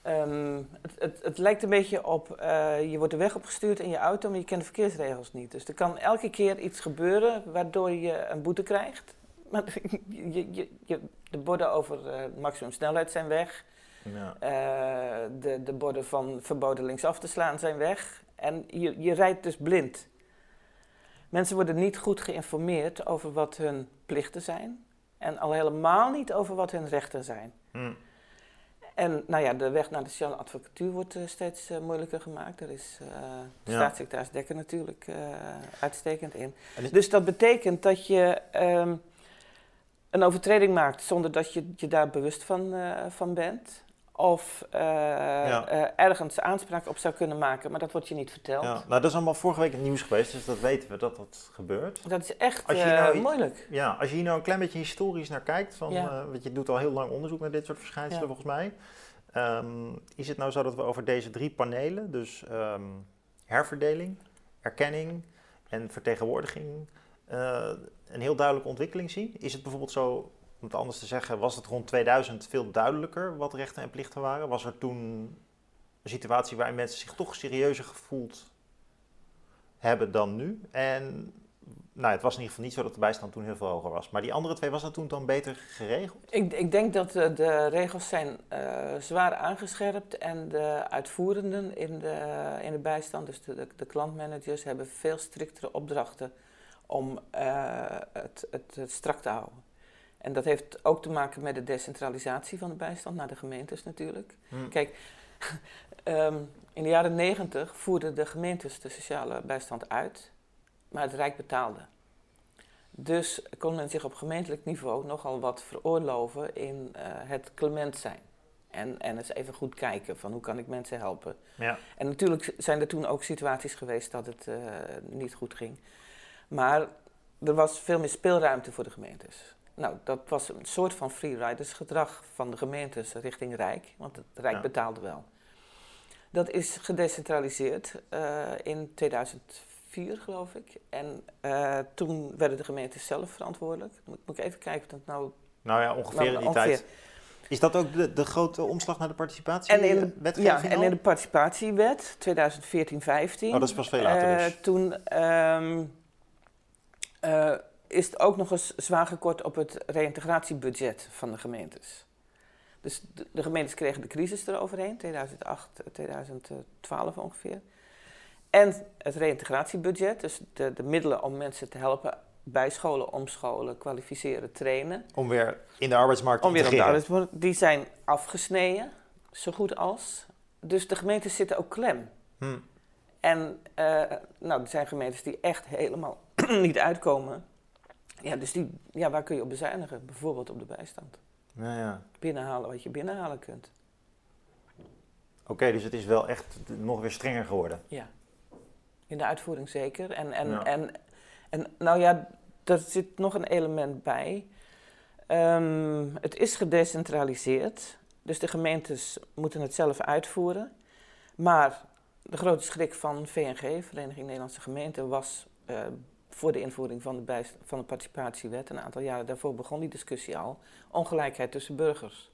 Ehm, het, het, het lijkt een beetje op, eh, je wordt de weg opgestuurd in je auto, maar je kent de verkeersregels niet. Dus er kan elke keer iets gebeuren waardoor je een boete krijgt. <laughs> Maar je, je, je, de borden over eh, maximum snelheid zijn weg. ja. Eh, de, de borden van verboden linksaf te slaan zijn weg. En je, je rijdt dus blind. Mensen worden niet goed geïnformeerd over wat hun plichten zijn. En al helemaal niet over wat hun rechten zijn. Hm. En nou ja, de weg naar de sociale advocatuur wordt eh, steeds eh, moeilijker gemaakt. Daar is eh Ja. staatssecretaris Dekker natuurlijk uitstekend in. Is- Dus dat betekent dat je ehm, een overtreding maakt zonder dat je je daar bewust van, van bent. Of eh, eh, ergens aanspraak op zou kunnen maken, maar dat wordt je niet verteld. Ja, nou, dat is allemaal vorige week in het nieuws geweest, dus dat weten we dat dat gebeurt. Dat is echt Als je eh, nou moeilijk. Ja, als je hier nou een klein beetje historisch naar kijkt, van, Ja. want je doet al heel lang onderzoek naar dit soort verschijnselen volgens mij. Ehm, is het nou zo dat we over deze drie panelen, dus ehm, herverdeling, erkenning en vertegenwoordiging, een heel duidelijke ontwikkeling zien? Is het bijvoorbeeld zo, om het anders te zeggen, was het rond 2000 veel duidelijker wat rechten en plichten waren? Was er toen een situatie waarin mensen zich toch serieuzer gevoeld hebben dan nu? En nou, het was in ieder geval niet zo dat de bijstand toen heel veel hoger was. Maar die andere twee, was dat toen dan beter geregeld? Ik, ik denk dat de, regels zijn eh, zwaar aangescherpt en de uitvoerenden in de, in de bijstand, dus de, de, klantmanagers, hebben veel striktere opdrachten om eh, het, het strak te houden. En dat heeft ook te maken met de decentralisatie van de bijstand naar de gemeentes natuurlijk. Hm. Kijk, <laughs> ehm, in de jaren negentig voerden de gemeentes de sociale bijstand uit, maar het Rijk betaalde. Dus kon men zich op gemeentelijk niveau nogal wat veroorloven in eh, het clement zijn. En, en eens even goed kijken van hoe kan ik mensen helpen. Ja. En natuurlijk zijn er toen ook situaties geweest dat het eh, niet goed ging. Maar er was veel meer speelruimte voor de gemeentes. Nou, dat was een soort van freeriders gedrag van de gemeentes richting Rijk, want het Rijk Ja. betaalde wel. Dat is gedecentraliseerd eh, in 2004, geloof ik. En eh, toen werden de gemeentes zelf verantwoordelijk. Moet, moet ik even kijken of dat nou Nou ja, ongeveer nou, in die ongeveer. tijd. Is dat ook de, de grote omslag naar de participatie? En in de, wetgeving ja, en in de participatiewet 2014-15. Oh, dat is pas veel later dus. toen ehm, is het ook nog eens zwaar gekort op het reïntegratiebudget van de gemeentes. Dus de, de, gemeentes kregen de crisis eroverheen, 2008, 2012 ongeveer. En het reïntegratiebudget, dus de, de middelen om mensen te helpen bijscholen, omscholen, kwalificeren, trainen. Om weer in de arbeidsmarkt te om weer de arbeidsmarkt, die zijn afgesneden, zo goed als. Dus de gemeentes zitten ook klem. Hmm. En uh, nou, er zijn gemeentes die echt helemaal <clears throat> niet uitkomen. Ja, dus die, ja, waar kun je op bezuinigen? Bijvoorbeeld op de bijstand. Ja, ja. Binnenhalen wat je binnenhalen kunt. Oké, dus het is wel echt nog weer strenger geworden. Ja, in de uitvoering zeker. En, en, en, en nou ja, er zit nog een element bij. Ehm, het is gedecentraliseerd, dus de gemeentes moeten het zelf uitvoeren. Maar de grote schrik van VNG, Vereniging Nederlandse Gemeenten, was uh, voor de invoering van de, van de participatiewet, een aantal jaren daarvoor begon die discussie al, ongelijkheid tussen burgers.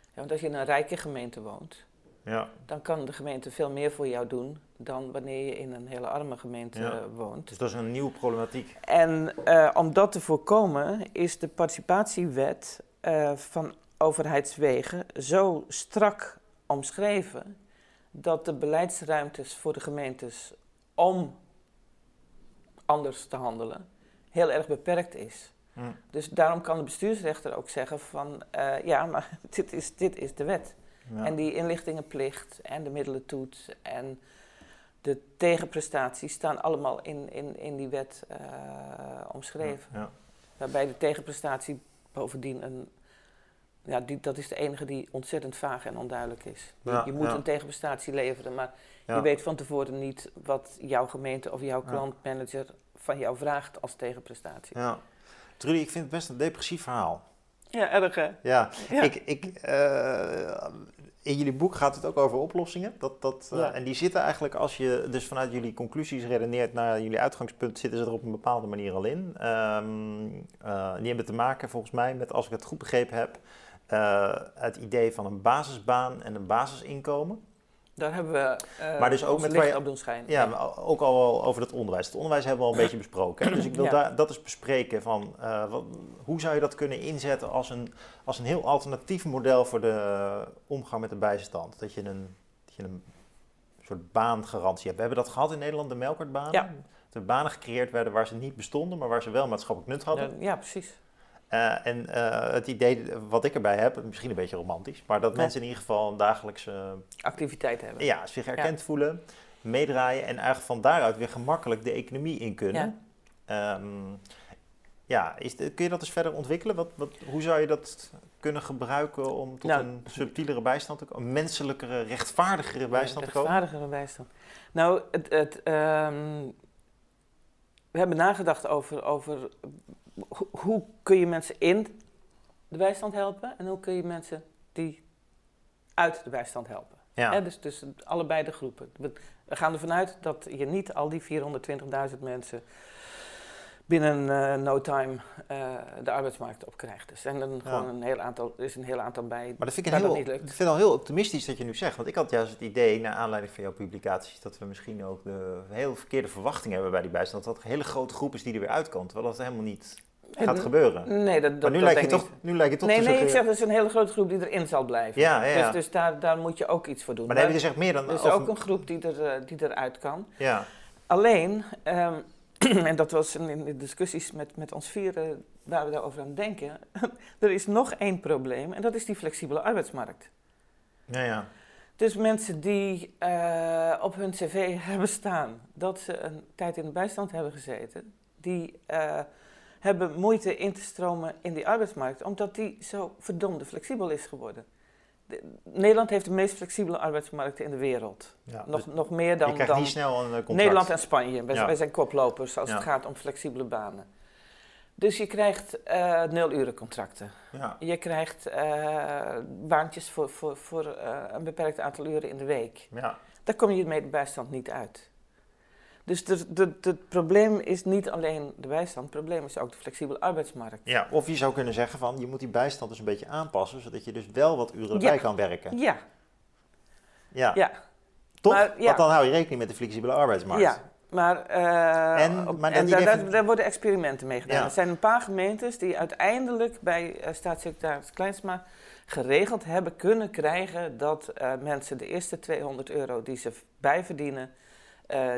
Ja, want als je in een rijke gemeente woont, ja. dan kan de gemeente veel meer voor jou doen dan wanneer je in een hele arme gemeente woont. Dus dat is een nieuwe problematiek. En uh, om dat te voorkomen is de participatiewet uh, van overheidswegen zo strak omschreven dat de beleidsruimtes voor de gemeentes om anders te handelen heel erg beperkt is. Hm. Dus daarom kan de bestuursrechter ook zeggen van uh, ja, maar <laughs> dit is, dit is de wet. En die inlichtingenplicht en de middelentoet en de tegenprestaties staan allemaal in, in, in die wet uh, omschreven. Ja, Waarbij de tegenprestatie bovendien een. Ja, die, dat is de enige die ontzettend vaag en onduidelijk is. Je, je moet een tegenprestatie leveren, maar je weet van tevoren niet wat jouw gemeente of jouw klantmanager van jou vraagt als tegenprestatie. Ja. Trudy, ik vind het best een depressief verhaal. Ja, erg hè? Ja, ik, ik, uh, in jullie boek gaat het ook over oplossingen. Dat, dat, uh, En die zitten eigenlijk, als je dus vanuit jullie conclusies redeneert naar jullie uitgangspunt, zitten ze er op een bepaalde manier al in. Um, uh, die hebben te maken volgens mij met, als ik het goed begrepen heb, het idee van een basisbaan en een basisinkomen. Daar hebben we uh, maar dus ook met licht op doen schijnen. Ja, maar ook al over het onderwijs. Het onderwijs hebben we al een <clears throat> beetje besproken. Hè? Dus ik wil daar, dat eens bespreken van uh, wat, hoe zou je dat kunnen inzetten als een, als een heel alternatief model voor de omgang met de bijstand. Dat je een, dat je een soort baangarantie hebt. We hebben dat gehad in Nederland, de melkertbanen. Ja. De banen gecreëerd werden waar ze niet bestonden, maar waar ze wel maatschappelijk nut hadden. Ja, precies. Uh, en uh, het idee wat ik erbij heb, misschien een beetje romantisch, maar dat mensen in ieder geval een dagelijkse activiteit hebben. Ja, zich erkend voelen, meedraaien en eigenlijk van daaruit weer gemakkelijk de economie in kunnen. Ja, um, ja is de, kun je dat eens verder ontwikkelen? Wat, wat, hoe zou je dat kunnen gebruiken om tot nou, een subtielere bijstand te komen, een menselijkere, rechtvaardigere bijstand te komen? Rechtvaardigere bijstand. Nou, het, het, um, we hebben nagedacht over, over hoe kun je mensen in de bijstand helpen en hoe kun je mensen die uit de bijstand helpen. Ja. dus, dus allebei de groepen. We, gaan ervan uit dat je niet al die 420.000 mensen binnen uh, no time uh, de arbeidsmarkt op krijgt. Dus en dan gewoon een heel aantal, er is een heel aantal bij. Maar dat vind ik, heel, ik vind het al heel optimistisch dat je nu zegt. Want ik had juist het idee, naar aanleiding van jouw publicaties, dat we misschien ook de heel verkeerde verwachtingen hebben bij die bijstand. Dat dat een hele grote groep is die er weer uitkomt. Terwijl dat helemaal niet gaat gebeuren. Nee, dat, dat, maar nu, lijkt je toch, nu lijkt je toch Nee, nee, ik zeg dat is een hele grote groep die erin zal blijven. Ja, ja, ja. Dus, dus daar, daar moet je ook iets voor doen. Maar, dan heb je dus echt meer dan... Er is ook een groep die, er, eh, die eruit kan. Ja. Alleen, um, <clears throat> en dat was in de discussies met, met ons vieren, waar we daarover aan het denken. <laughs> er is nog één probleem en dat is die flexibele arbeidsmarkt. Ja, ja. Dus mensen die uh, op hun cv <laughs> hebben staan dat ze een tijd in de bijstand hebben gezeten, die... Uh, hebben moeite in te stromen in die arbeidsmarkt, omdat die zo verdomde flexibel is geworden. Nederland heeft de meest flexibele arbeidsmarkten in de wereld. Ja, nog, dus nog meer dan, dan niet snel een eh, contract. Nederland en Spanje. Wij, wij zijn koplopers als het gaat om flexibele banen. Dus je krijgt uh, nul-urencontracten. Ja. Je krijgt uh, baantjes voor, voor, voor uh, een beperkt aantal uren in de week. Ja. Daar kom je met bijstand niet uit. Dus het probleem is niet alleen de bijstand, het probleem is ook de flexibele arbeidsmarkt. Ja, of je zou kunnen zeggen van je moet die bijstand dus een beetje aanpassen, zodat je dus wel wat uren erbij kan werken. Ja. Ja. ja. Toch? Maar, Want dan hou je rekening met de flexibele arbeidsmarkt. Ja, maar, uh, en, maar en daar, daar, worden experimenten mee gedaan. Er zijn een paar gemeentes die uiteindelijk bij uh, staatssecretaris Kleinsma geregeld hebben kunnen krijgen dat uh, mensen de eerste 200 euro die ze bijverdienen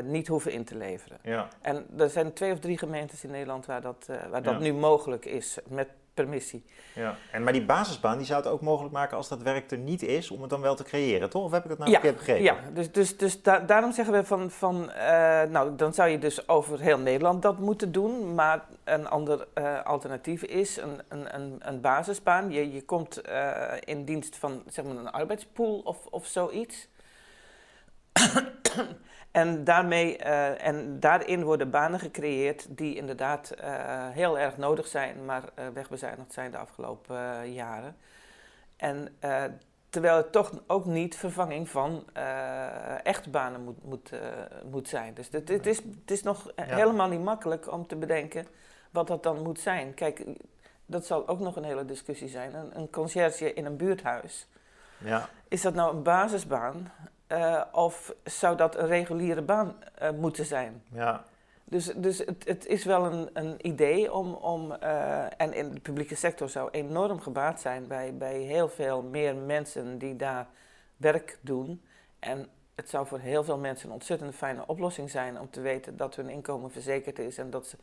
niet hoeven in te leveren. Ja. En er zijn twee of drie gemeentes in Nederland waar dat, waar dat nu mogelijk is met permissie. Ja, en, maar die basisbaan die zou het ook mogelijk maken als dat werk er niet is, om het dan wel te creëren, toch? Of heb ik het nou ja, verkeerd begrepen? Ja, dus, dus, dus daarom zeggen we van, van uh, nou dan zou je dus over heel Nederland dat moeten doen, maar een ander alternatief is een, een, een, een basisbaan. Je, je komt in dienst van zeg maar een arbeidspool of, of zoiets. <coughs> En, daarmee, uh, en daarin worden banen gecreëerd die inderdaad uh, heel erg nodig zijn, maar uh, wegbezuinigd zijn de afgelopen jaren. En terwijl het toch ook niet vervanging van echte banen moet, moet, moet zijn. Dus het, het, is, het is nog helemaal niet makkelijk om te bedenken wat dat dan moet zijn. Kijk, dat zal ook nog een hele discussie zijn. Een, een conciërge in een buurthuis. Ja. Is dat nou een basisbaan? Uh, of zou dat een reguliere baan uh, moeten zijn? Ja. Dus, dus het, het is wel een, een idee om, om uh, en in de publieke sector zou enorm gebaat zijn bij, bij heel veel meer mensen die daar werk doen. En het zou voor heel veel mensen een ontzettend fijne oplossing zijn om te weten dat hun inkomen verzekerd is en dat ze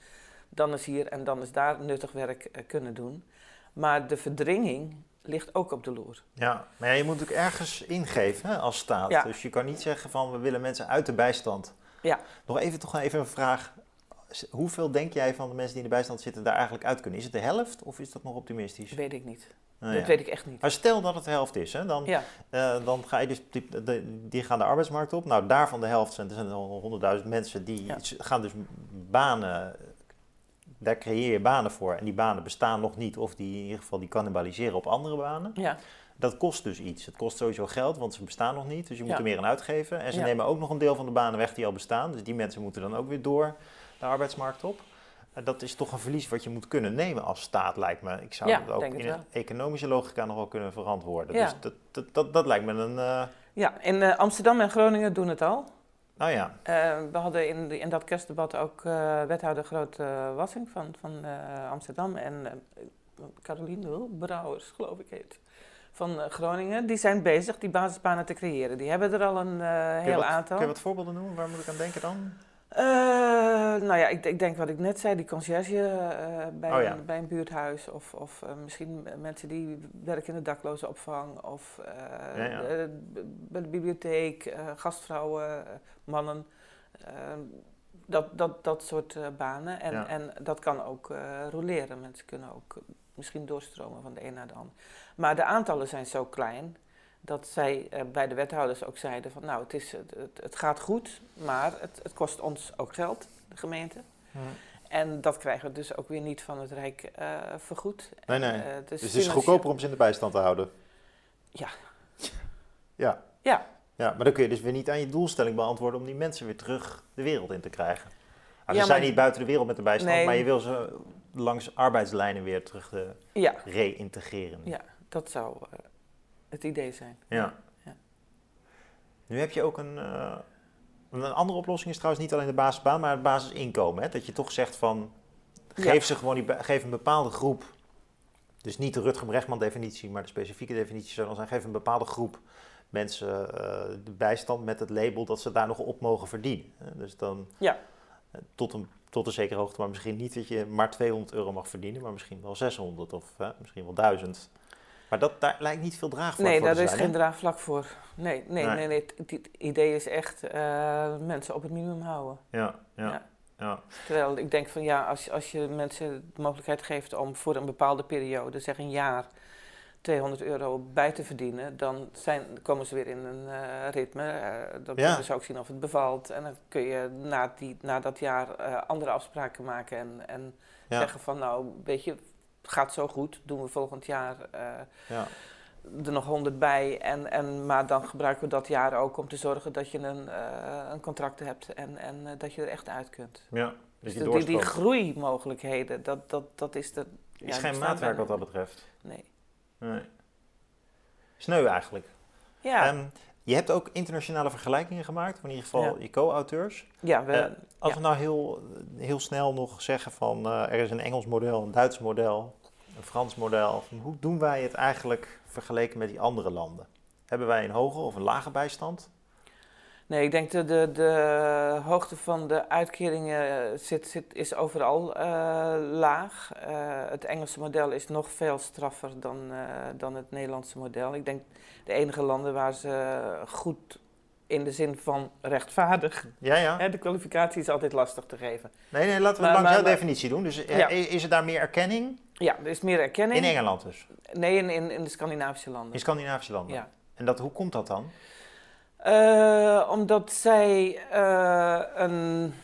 dan eens hier en dan eens daar nuttig werk kunnen doen. Maar de verdringing ligt ook op de loer. Ja, maar je moet ook ergens ingeven hè, als staat. Dus je kan niet zeggen van we willen mensen uit de bijstand. Ja. Nog even, toch even een vraag. Hoeveel denk jij van de mensen die in de bijstand zitten daar eigenlijk uit kunnen? Is het de helft of is dat nog optimistisch? Weet ik niet. Nou dat weet ik echt niet. Maar stel dat het de helft is, hè, dan, ja. uh, dan ga je dus, die, die, gaan de arbeidsmarkt op. Nou, daarvan de helft zijn, er zijn honderdduizend mensen die gaan dus banen daar creëer je banen voor. En die banen bestaan nog niet, of die in ieder geval die cannibaliseren op andere banen. Ja. Dat kost dus iets. Het kost sowieso geld, want ze bestaan nog niet. Dus je moet er meer aan uitgeven. En ze nemen ook nog een deel van de banen weg die al bestaan. Dus die mensen moeten dan ook weer door de arbeidsmarkt op. dat is toch een verlies wat je moet kunnen nemen als staat, lijkt me. Ik zou dat ook in een economische logica nog wel kunnen verantwoorden. Dus dat, dat, dat, dat, lijkt me een... Uh... Ja, in uh, Amsterdam en Groningen doen het al. Oh ja. Uh, we hadden in, in dat kerstdebat ook uh, wethouder Groot uh, Wassing van, van Amsterdam en Caroline Brouwers, geloof ik heet, van Groningen. Die zijn bezig die basisbanen te creëren. Die hebben er al een heel wat, aantal. Kun je wat voorbeelden noemen? Waar moet ik aan denken dan? Uh, nou ja, ik, ik, denk wat ik net zei, die conciërge uh, bij, oh, ja. een, bij een buurthuis. Of, of uh, misschien mensen die werken in de daklozenopvang. Of ja, ja. bij de bibliotheek, gastvrouwen, mannen. dat, dat, dat soort banen. En, en dat kan ook roleren. Mensen kunnen ook misschien doorstromen van de een naar de ander. Maar de aantallen zijn zo klein dat zij uh, bij de wethouders ook zeiden van nou, het, is, het, het gaat goed, maar het, het, kost ons ook geld, de gemeente. Hmm. En dat krijgen we dus ook weer niet van het Rijk uh, vergoed. Nee, nee. Uh, dus het is goedkoper om ze in de bijstand te houden? Ja. Ja. Ja. Ja, maar dan kun je dus weer niet aan je doelstelling beantwoorden om die mensen weer terug de wereld in te krijgen. Nou, ze zijn niet buiten de wereld met de bijstand, nee. maar je wil ze langs arbeidslijnen weer terug ja. reïntegreren. Ja, dat zou het idee zijn. Ja. ja. Nu heb je ook een, uh, een andere oplossing is trouwens niet alleen de basisbaan, maar het basisinkomen. Hè? Dat je toch zegt van, geef ze gewoon die, geef een bepaalde groep, dus niet de Rutger Brechtman definitie, maar de specifieke definitie zou dan zijn, geef een bepaalde groep mensen uh, de bijstand met het label dat ze daar nog op mogen verdienen. Dus dan ja. Uh, tot, een, tot een zekere hoogte, maar misschien niet dat je maar 200 euro mag verdienen, maar misschien wel 600 of misschien wel 1000. Maar dat, daar lijkt niet veel draagvlak nee, voor Nee, daar is geen draagvlak voor. Nee, nee, nee. nee, Het, idee is echt uh, mensen op het minimum houden. Ja, ja, ja, ja. Terwijl ik denk van ja, als, als je mensen de mogelijkheid geeft om voor een bepaalde periode, zeg een jaar, 200 euro bij te verdienen, dan zijn, komen ze weer in een uh, ritme. Uh, dan ja. kunnen ze ook zien of het bevalt. En dan kun je na, die, na dat jaar andere afspraken maken en, en ja. zeggen van nou, weet je, gaat zo goed, doen we volgend jaar. Uh, ja. er nog 100 bij. En, en, maar dan gebruiken we dat jaar ook om te zorgen dat je een, een contract hebt en, en dat je er echt uit kunt. Ja, dus die, die, groeimogelijkheden, dat, dat, dat is de. Is geen maatwerk wat dat betreft. Nee. nee. Sneu eigenlijk. Ja. Ehm, je hebt ook internationale vergelijkingen gemaakt, in ieder geval je co-auteurs. Ja, we, uh, als we nou heel, heel snel nog zeggen van uh, er is een Engels model, een Duits model, een Frans model. Hoe doen wij het eigenlijk vergeleken met die andere landen? Hebben wij een hoge of een lage bijstand? Nee, ik denk dat de, de hoogte van de uitkeringen zit, zit, is overal uh, laag. Uh, het Engelse model is nog veel straffer dan, uh, dan het Nederlandse model. Ik denk de enige landen waar ze goed in de zin van rechtvaardig. Ja, ja. Hè, de kwalificatie is altijd lastig te geven. Nee, nee laten we maar, langs jouw definitie doen. Dus ja. is er daar meer erkenning? Ja, er is meer erkenning. In Engeland dus? Nee, in, in, in de Scandinavische landen. In Scandinavische landen? Ja. En dat, hoe komt dat dan? Uh, omdat zij uh, een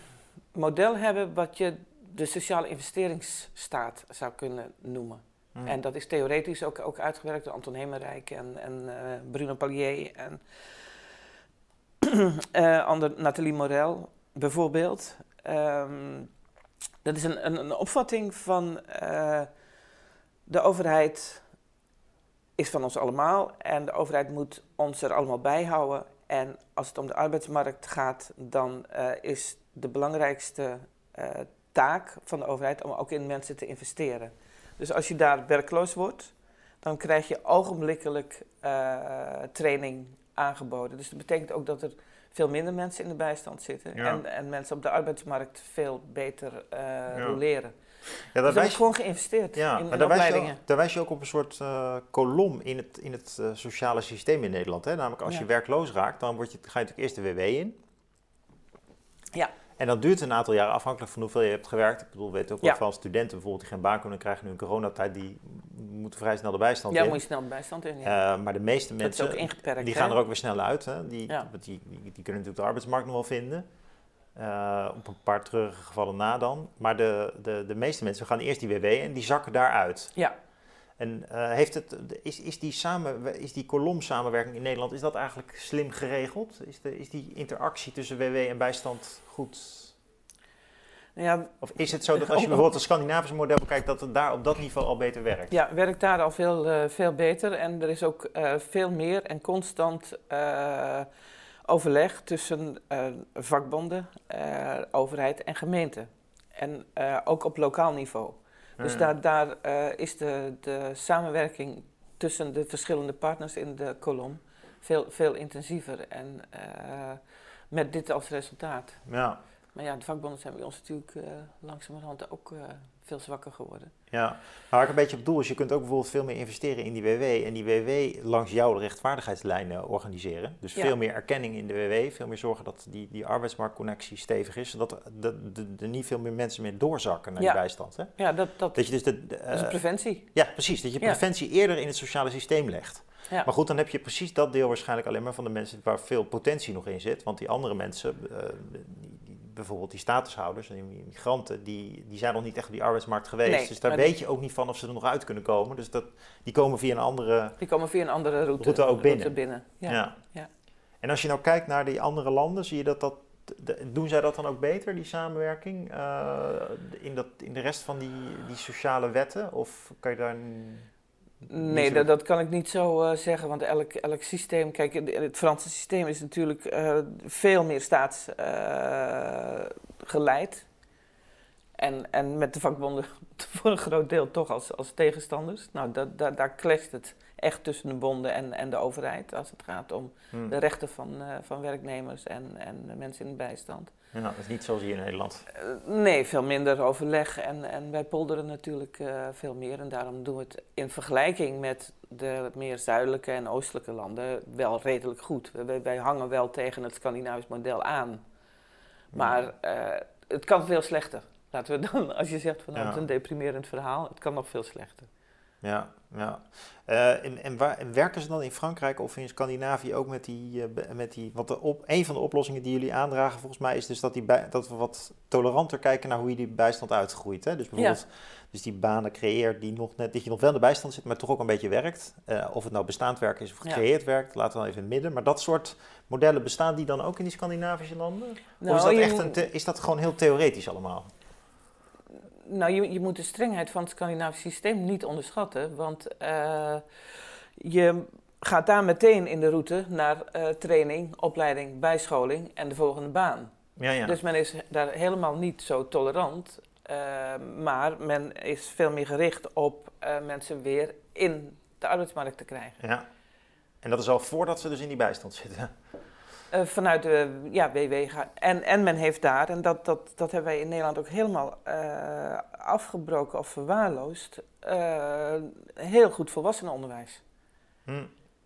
model hebben wat je de sociale investeringsstaat zou kunnen noemen. Hmm. En dat is theoretisch ook, ook uitgewerkt door Anton Hemerijk en, en uh, Bruno Palier en <clears throat> ander, Nathalie Morel bijvoorbeeld. Um, dat is een, een, een opvatting van de overheid is van ons allemaal en de overheid moet ons er allemaal bij houden en als het om de arbeidsmarkt gaat, dan uh, is de belangrijkste uh, taak van de overheid om ook in mensen te investeren. Dus als je daar werkloos wordt, dan krijg je ogenblikkelijk uh, training aangeboden. Dus dat betekent ook dat er veel minder mensen in de bijstand zitten en, en, mensen op de arbeidsmarkt veel beter ja. roleren. Ja, daar dus gewoon geïnvesteerd ja, in, maar daar wijs, ook, daar wijs je ook op een soort uh, kolom in het, in het uh, sociale systeem in Nederland. Hè? Namelijk als ja. je werkloos raakt, dan word je, ga je natuurlijk eerst de WW in. Ja. En dat duurt een aantal jaren afhankelijk van hoeveel je hebt gewerkt. Ik bedoel, we weten ook wel van studenten bijvoorbeeld die geen baan kunnen krijgen nu in coronatijd, die moeten vrij snel de bijstand ja, in. Ja, moet je snel de bijstand in. Ja. Uh, maar de meeste mensen, die gaan er ook weer snel uit. Hè? Die, die, die, die, kunnen natuurlijk de arbeidsmarkt nog wel vinden. Uh, op een paar treurige gevallen na dan. Maar de, de, de meeste mensen gaan eerst die WW en die zakken daaruit. Ja. En uh, heeft het, is, is, die samen, is die kolomsamenwerking in Nederland, is dat eigenlijk slim geregeld? Is, de, is die interactie tussen WW en bijstand goed? Ja, of is het zo dat als je <laughs> bijvoorbeeld het Scandinavische model bekijkt, dat het daar op dat niveau al beter werkt? Ja, werkt daar al veel, uh, veel beter. En er is ook veel meer en constant overleg tussen uh, vakbonden, uh, overheid en gemeente. En uh, ook op lokaal niveau. Dus daar, daar is de, de samenwerking tussen de verschillende partners in de kolom veel, veel intensiever. En met dit als resultaat. Ja. Maar ja, de vakbonden zijn bij ons natuurlijk langzamerhand ook veel zwakker geworden. Ja, waar ik een beetje op doel is, je kunt ook bijvoorbeeld veel meer investeren in die WW en die WW langs jouw rechtvaardigheidslijnen organiseren. Dus veel meer erkenning in de WW, veel meer zorgen dat die, die arbeidsmarktconnectie stevig is, zodat er niet veel meer mensen meer doorzakken naar ja. die bijstand. Hè? Ja, dat, dat, dat, je dus de, uh, dat is preventie. Ja, precies. Dat je preventie eerder in het sociale systeem legt. Ja. Maar goed, dan heb je precies dat deel waarschijnlijk alleen maar van de mensen waar veel potentie nog in zit. Want die andere mensen, uh, die, bijvoorbeeld die statushouders en die migranten, die, die zijn nog niet echt op die arbeidsmarkt geweest. Nee, dus daar weet je ook niet van of ze er nog uit kunnen komen. Dus dat, die komen via een andere, die komen via een andere route, route ook binnen. Route binnen. Ja. Ja. ja. En als je nou kijkt naar die andere landen, zie je dat dat. De, doen zij dat dan ook beter, die samenwerking, uh, in, dat, in de rest van die, die sociale wetten? Of kan je daar Nee, dat, dat, kan ik niet zo uh, zeggen, want elk, elk systeem, kijk, het Franse systeem is natuurlijk uh, veel meer staatsgeleid. En, en met de vakbonden <laughs> voor een groot deel toch als, als tegenstanders. Nou, dat, dat, daar clasht het echt tussen de bonden en, en de overheid als het gaat om hmm. de rechten van, van werknemers en, en mensen in de bijstand. Ja, dat is niet zoals hier in Nederland. Uh, nee, veel minder overleg. En, en wij polderen natuurlijk uh, veel meer. En daarom doen we het in vergelijking met de meer zuidelijke en oostelijke landen wel redelijk goed. Wij, wij hangen wel tegen het Scandinavisch model aan. Maar uh, het kan veel slechter. Laten we dan, <laughs> als je zegt van nou, het is een deprimerend verhaal, het kan nog veel slechter. Ja, ja. Uh, en, en, waar, en, werken ze dan in Frankrijk of in Scandinavië ook met die, uh, met die want de op, een van de oplossingen die jullie aandragen volgens mij is dus dat, die bij, dat we wat toleranter kijken naar hoe je die bijstand uitgroeit. Hè? Dus bijvoorbeeld ja. dus die banen creëert die nog net, dat je nog wel in de bijstand zit, maar toch ook een beetje werkt. Uh, of het nou bestaand werk is of gecreëerd ja. werk, laten we dan even in het midden. Maar dat soort modellen bestaan die dan ook in die Scandinavische landen? Nou, of is dat, echt een is dat gewoon heel theoretisch allemaal? Nou, je, je moet de strengheid van het Scandinavisch systeem niet onderschatten. Want uh, je gaat daar meteen in de route naar uh, training, opleiding, bijscholing en de volgende baan. Ja, ja. Dus men is daar helemaal niet zo tolerant. Uh, maar men is veel meer gericht op mensen weer in de arbeidsmarkt te krijgen. Ja. En dat is al voordat ze dus in die bijstand zitten. Uh, vanuit de ja, WW gaat. En, en men heeft daar, en dat, dat, dat hebben wij in Nederland ook helemaal uh, afgebroken of verwaarloosd, uh, heel goed volwassenenonderwijs. Hm,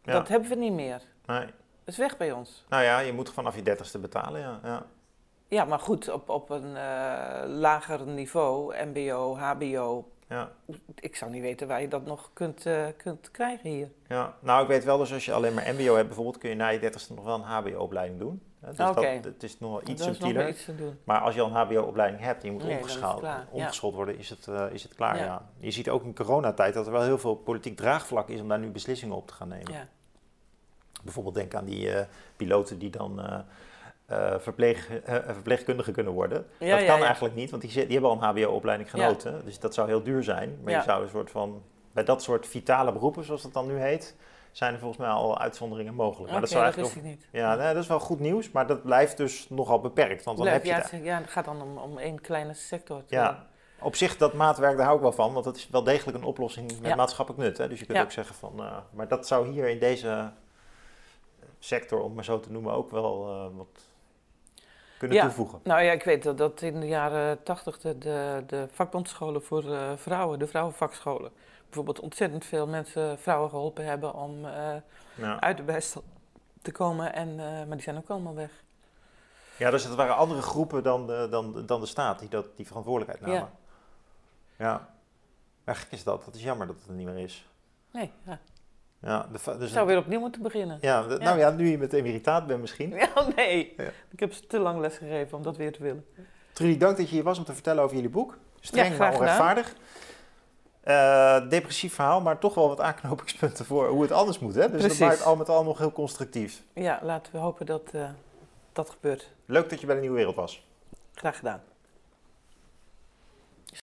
ja. Dat hebben we niet meer. Nee. Dat is weg bij ons. Nou ja, je moet vanaf je dertigste betalen, ja. ja. Ja, maar goed, op, op een lager niveau, MBO, HBO, ja. Ik zou niet weten waar je dat nog kunt, uh, kunt krijgen hier. Ja, nou ik weet wel, dus als je alleen maar mbo hebt bijvoorbeeld, kun je na je dertigste nog wel een hbo-opleiding doen. Dus okay. dat, het is nog iets subtieler. Nog iets te doen. Maar als je al een hbo-opleiding hebt en je moet nee, omgeschoold worden, is het, uh, is het klaar. Ja. ja. Je ziet ook in coronatijd dat er wel heel veel politiek draagvlak is om daar nu beslissingen op te gaan nemen. Ja. Bijvoorbeeld denk aan die uh, piloten die dan uh, verpleeg, uh, verpleegkundige kunnen worden. Ja, dat kan eigenlijk niet, want die, die hebben al een HBO-opleiding genoten. Dus dat zou heel duur zijn. Maar je zou een soort van, bij dat soort vitale beroepen, zoals dat dan nu heet, zijn er volgens mij al uitzonderingen mogelijk. maar dat, zou eigenlijk dat niet. Ja, nee, dat is wel goed nieuws, maar dat blijft dus nogal beperkt. Want dan heb je ja, het, ja, het gaat dan om, om één kleine sector. Ja, op zich, dat maatwerk, daar hou ik wel van, want dat is wel degelijk een oplossing met maatschappelijk nut. Hè? Dus je kunt ook zeggen van, uh, maar dat zou hier in deze sector, om maar zo te noemen, ook wel wat kunnen ja, toevoegen? Nou ja, ik weet dat, dat in de jaren tachtig de, de, de vakbondscholen voor uh, vrouwen, de vrouwenvakscholen, bijvoorbeeld ontzettend veel mensen, vrouwen geholpen hebben om uh, ja. uit de bijstand te komen. En, uh, maar die zijn ook allemaal weg. Ja, dus het waren andere groepen dan de, dan, dan de staat die dat, die verantwoordelijkheid namen. Ja. ja. Eigenlijk is dat. Dat is jammer dat het er niet meer is. Nee, ja. Ja, de, dus zou weer opnieuw moeten beginnen. Ja, nou ja, nu je met emeritaat bent misschien. Ja, nee. Ik heb ze te lang les gegeven om dat weer te willen. Trudy, dank dat je hier was om te vertellen over jullie boek. Streng, maar onrechtvaardig. Uh, depressief verhaal, maar toch wel wat aanknopingspunten voor hoe het anders moet. Hè? Dus Precies. dat maakt al met al nog heel constructief. Ja, laten we hopen dat uh, dat gebeurt. Leuk dat je bij de Nieuwe Wereld was. Graag gedaan.